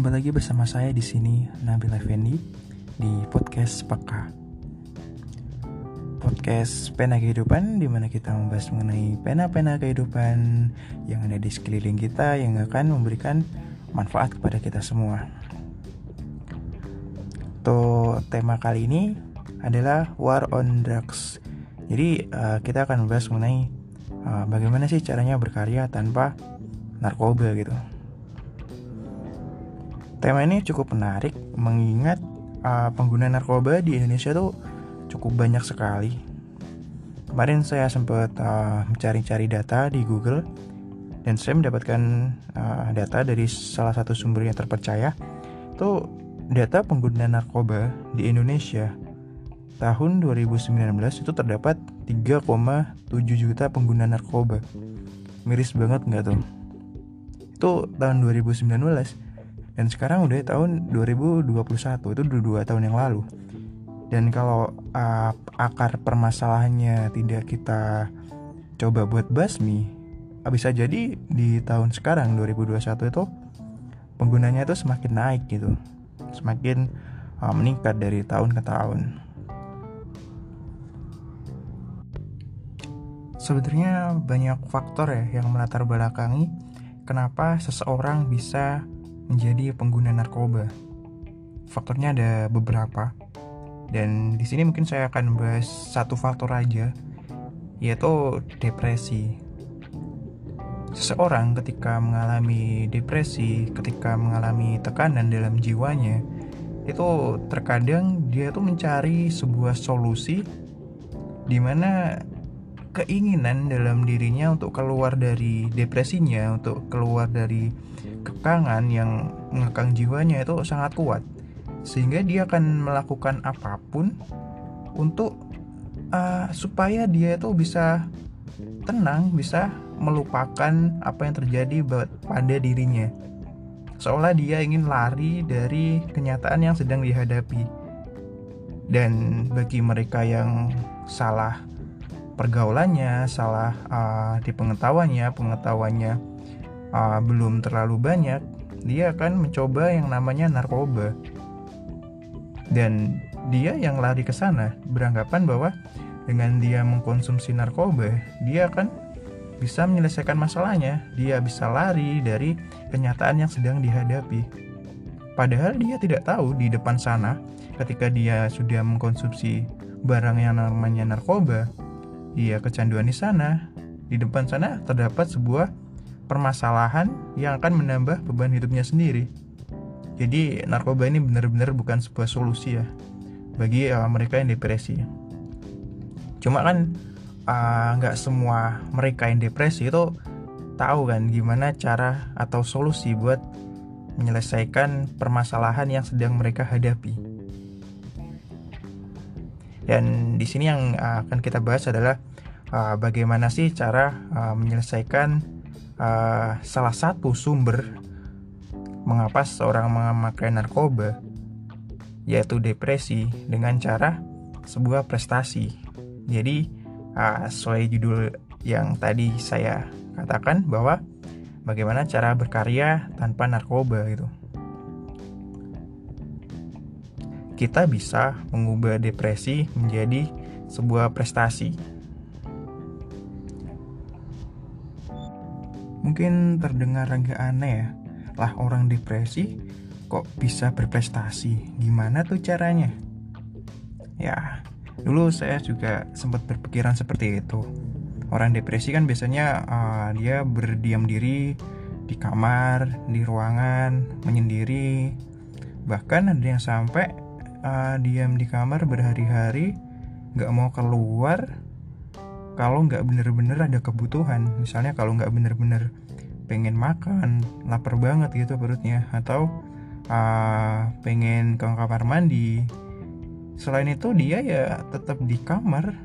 Berjumpa lagi bersama saya di sini Nabil Effendi di podcast Peka. Podcast Pena Kehidupan di mana kita membahas mengenai pena-pena kehidupan yang ada di sekeliling kita yang akan memberikan manfaat kepada kita semua. Tuh tema kali ini adalah War on Drugs. Jadi uh, kita akan membahas mengenai uh, bagaimana sih caranya berkarya tanpa narkoba gitu. Tema ini cukup menarik mengingat uh, pengguna narkoba di Indonesia tuh cukup banyak sekali. Kemarin saya sempat uh, mencari-cari data di Google dan saya mendapatkan uh, data dari salah satu sumber yang terpercaya. Itu data pengguna narkoba di Indonesia tahun 2019 itu terdapat 3,7 juta pengguna narkoba. Miris banget nggak tuh? Itu tahun 2019 dan sekarang udah tahun 2021 itu udah dua tahun yang lalu. Dan kalau uh, akar permasalahannya tidak kita coba buat basmi bisa jadi di tahun sekarang 2021 itu penggunanya itu semakin naik gitu. Semakin uh, meningkat dari tahun ke tahun. Sebenarnya banyak faktor ya yang melatar belakangi kenapa seseorang bisa menjadi pengguna narkoba. Faktornya ada beberapa. Dan di sini mungkin saya akan bahas satu faktor aja, yaitu depresi. Seseorang ketika mengalami depresi, ketika mengalami tekanan dalam jiwanya, itu terkadang dia tuh mencari sebuah solusi di mana keinginan dalam dirinya untuk keluar dari depresinya, untuk keluar dari kekangan yang mengekang jiwanya itu sangat kuat. Sehingga dia akan melakukan apa pun untuk uh, supaya dia itu bisa tenang, bisa melupakan apa yang terjadi pada dirinya. Seolah dia ingin lari dari kenyataan yang sedang dihadapi. Dan bagi mereka yang salah pergaulannya, salah uh, di pengetahuannya, pengetahuannya uh, belum terlalu banyak, dia akan mencoba yang namanya narkoba. Dan dia yang lari ke sana beranggapan bahwa dengan dia mengkonsumsi narkoba, dia akan bisa menyelesaikan masalahnya. Dia bisa lari dari kenyataan yang sedang dihadapi. Padahal dia tidak tahu di depan sana ketika dia sudah mengkonsumsi barang yang namanya narkoba, ia kecanduan di sana. Di depan sana terdapat sebuah permasalahan yang akan menambah beban hidupnya sendiri. Jadi narkoba ini benar-benar bukan sebuah solusi ya bagi uh, mereka yang depresi. Cuma kan uh, nggak uh, semua mereka yang depresi itu tahu kan gimana cara atau solusi buat menyelesaikan permasalahan yang sedang mereka hadapi. Dan di sini yang akan kita bahas adalah uh, bagaimana sih cara uh, menyelesaikan uh, salah satu sumber mengapa seorang memakai narkoba yaitu depresi dengan cara sebuah prestasi. Jadi uh, sesuai judul yang tadi saya katakan bahwa bagaimana cara berkarya tanpa narkoba gitu. Kita bisa mengubah depresi menjadi sebuah prestasi Mungkin terdengar agak aneh ya, lah orang depresi kok bisa berprestasi? Gimana tuh caranya? Ya, dulu saya juga sempat berpikiran seperti itu. Orang depresi kan biasanya uh, dia berdiam diri di kamar, di ruangan, menyendiri. Bahkan ada yang sampai uh, diam di kamar berhari-hari, nggak mau keluar, kalau nggak bener-bener ada kebutuhan. Misalnya kalau nggak bener-bener pengen makan lapar banget gitu perutnya. Atau uh, pengen ke kamar mandi. Selain itu dia ya tetap di kamar.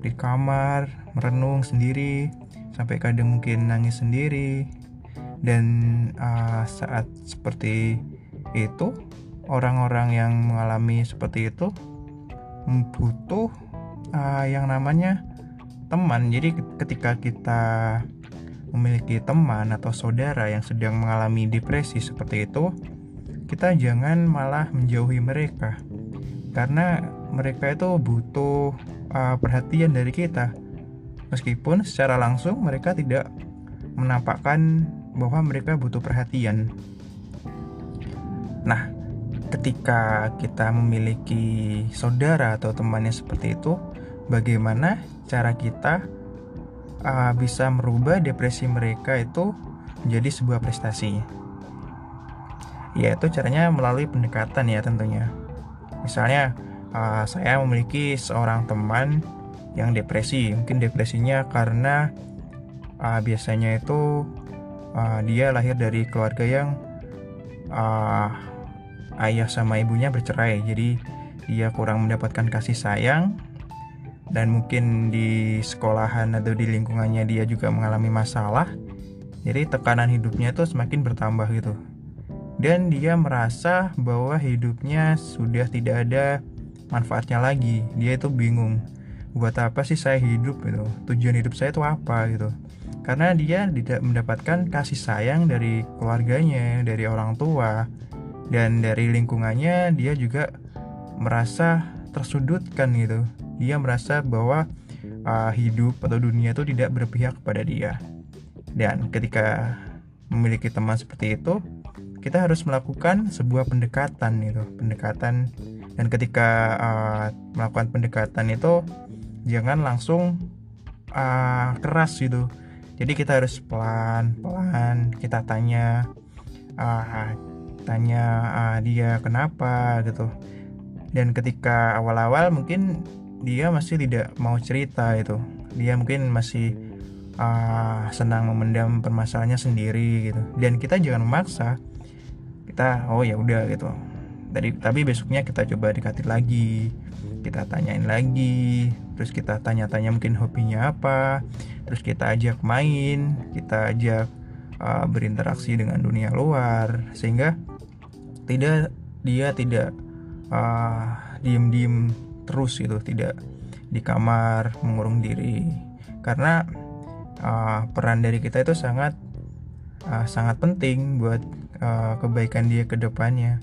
Di kamar merenung sendiri sampai kadang mungkin nangis sendiri. Dan uh, saat seperti itu orang-orang yang mengalami seperti itu butuh uh, yang namanya teman. Jadi ketika kita memiliki teman atau saudara yang sedang mengalami depresi seperti itu kita jangan malah menjauhi mereka. Karena mereka itu butuh uh, perhatian dari kita. Meskipun secara langsung mereka tidak menampakkan bahwa mereka butuh perhatian. Nah ketika kita memiliki saudara atau temannya seperti itu bagaimana cara kita uh, bisa merubah depresi mereka itu menjadi sebuah prestasi? Yaitu caranya melalui pendekatan ya tentunya. Misalnya uh, saya memiliki seorang teman yang depresi. Mungkin depresinya karena uh, biasanya itu uh, dia lahir dari keluarga yang uh, ayah sama ibunya bercerai. Jadi dia kurang mendapatkan kasih sayang. Dan mungkin di sekolahan atau di lingkungannya dia juga mengalami masalah. Jadi tekanan hidupnya itu semakin bertambah gitu. Dan dia merasa bahwa hidupnya sudah tidak ada manfaatnya lagi. Dia itu bingung buat apa sih saya hidup? gitu. Tujuan hidup saya itu apa gitu. Karena dia tidak mendapatkan kasih sayang dari keluarganya dari orang tua dan dari lingkungannya dia juga merasa tersudutkan gitu. Dia merasa bahwa uh, hidup atau dunia itu tidak berpihak kepada dia. Dan ketika memiliki teman seperti itu kita harus melakukan sebuah pendekatan itu pendekatan. Dan ketika uh, melakukan pendekatan itu jangan langsung uh, keras gitu. Jadi kita harus pelan pelan kita tanya uh, tanya uh, dia kenapa? gitu. Dan ketika awal-awal mungkin dia masih tidak mau cerita itu dia mungkin masih uh, senang memendam permasalahannya sendiri gitu. Dan kita jangan memaksa. Kita oh ya udah gitu. Dari tapi besoknya kita coba dekatin lagi. Kita tanyain lagi. Terus kita tanya-tanya mungkin hobinya apa. Terus kita ajak main. Kita ajak uh, berinteraksi dengan dunia luar. Sehingga tidak dia tidak uh, diem-diem terus gitu tidak di kamar mengurung diri karena uh, peran dari kita itu sangat uh, sangat penting buat uh, kebaikan dia ke depannya.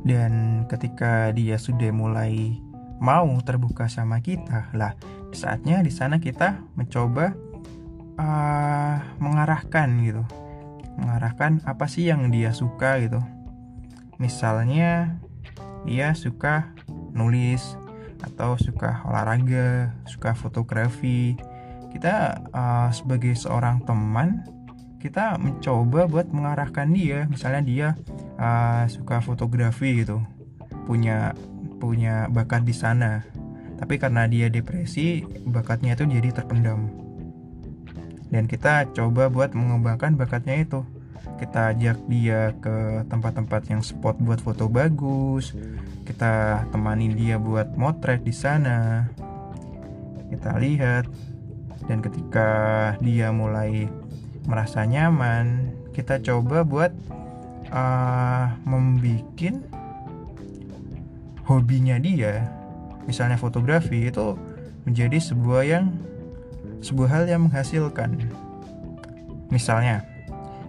Dan ketika dia sudah mulai mau terbuka sama kita, lah saatnya di sana kita mencoba uh, mengarahkan gitu, mengarahkan apa sih yang dia suka gitu. Misalnya dia suka nulis atau suka olahraga, suka fotografi. Kita uh, sebagai seorang teman kita mencoba buat mengarahkan dia misalnya dia uh, suka fotografi gitu punya punya bakat di sana tapi karena dia depresi bakatnya itu jadi terpendam dan kita coba buat mengembangkan bakatnya itu. Kita ajak dia ke tempat-tempat yang spot buat foto bagus. Kita temani dia buat motret di sana. Kita lihat. Dan ketika dia mulai merasa nyaman kita coba buat uh, membuat hobinya dia. Misalnya fotografi itu menjadi sebuah yang sebuah hal yang menghasilkan. Misalnya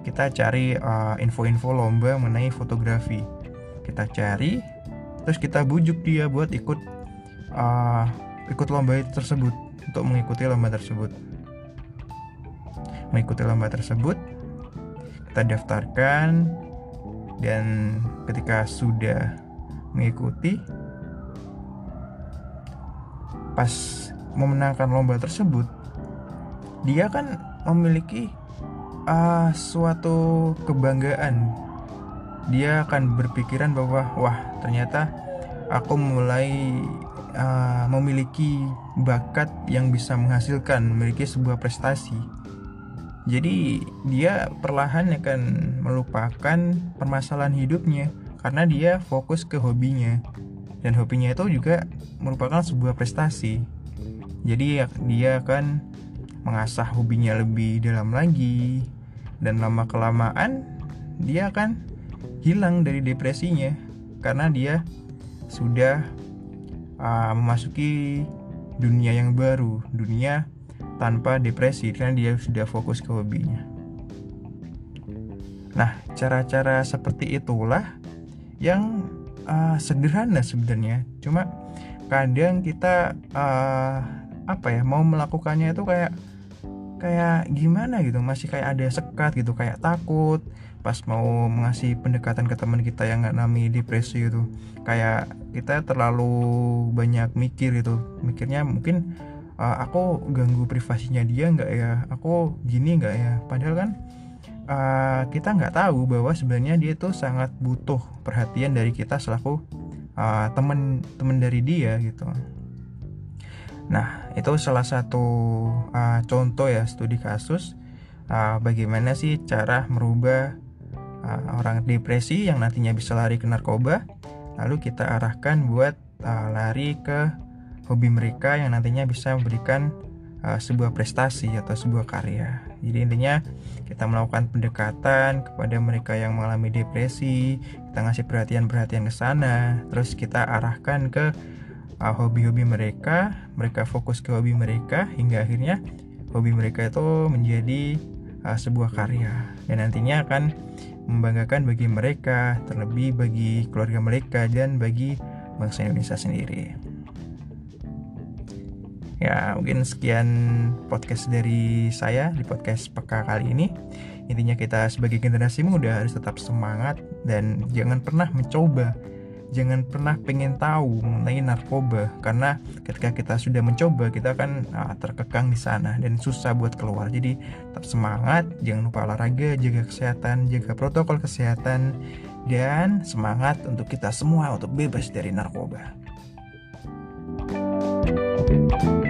kita cari uh, info-info lomba mengenai fotografi. Kita cari terus kita bujuk dia buat ikut uh, ikut lomba tersebut untuk mengikuti lomba tersebut. Mengikuti lomba tersebut kita daftarkan dan ketika sudah mengikuti pas memenangkan lomba tersebut dia kan memiliki uh, suatu kebanggaan dia akan berpikiran bahwa wah ternyata aku mulai uh, memiliki bakat yang bisa menghasilkan memiliki sebuah prestasi jadi dia perlahan akan melupakan permasalahan hidupnya karena dia fokus ke hobinya. Dan hobinya itu juga merupakan sebuah prestasi. Jadi dia akan mengasah hobinya lebih dalam lagi dan lama kelamaan dia akan hilang dari depresinya karena dia sudah uh, memasuki dunia yang baru, dunia tanpa depresi karena dia sudah fokus ke hobinya. Nah, cara-cara seperti itulah yang uh, sederhana sebenarnya. Cuma kadang kita uh, apa ya mau melakukannya itu kayak kayak gimana gitu masih kayak ada sekat gitu kayak takut pas mau mengasih pendekatan ke teman kita yang nggak nami depresi itu kayak kita terlalu banyak mikir gitu mikirnya mungkin uh, aku ganggu privasinya dia nggak ya? Aku gini nggak ya? Padahal kan uh, kita nggak tahu bahwa sebenarnya dia itu sangat butuh perhatian dari kita selaku uh, temen temen dari dia gitu nah itu salah satu uh, contoh ya studi kasus uh, bagaimana sih cara merubah uh, orang depresi yang nantinya bisa lari ke narkoba. Lalu kita arahkan buat uh, lari ke hobi mereka yang nantinya bisa memberikan uh, sebuah prestasi atau sebuah karya. Jadi intinya kita melakukan pendekatan kepada mereka yang mengalami depresi kita ngasih perhatian-perhatian ke sana terus kita arahkan ke hobi-hobi mereka mereka fokus ke hobi mereka hingga akhirnya hobi mereka itu menjadi uh, sebuah karya dan nantinya akan membanggakan bagi mereka, terlebih bagi keluarga mereka dan bagi bangsa Indonesia sendiri. Ya, mungkin sekian podcast dari saya di podcast peka kali ini. Intinya kita sebagai generasi muda harus tetap semangat dan jangan pernah mencoba jangan pernah pengen tahu mengenai narkoba karena ketika kita sudah mencoba kita akan uh, terkekang di sana dan susah buat keluar jadi tetap semangat jangan lupa olahraga jaga kesehatan jaga protokol kesehatan dan semangat untuk kita semua untuk bebas dari narkoba. thank you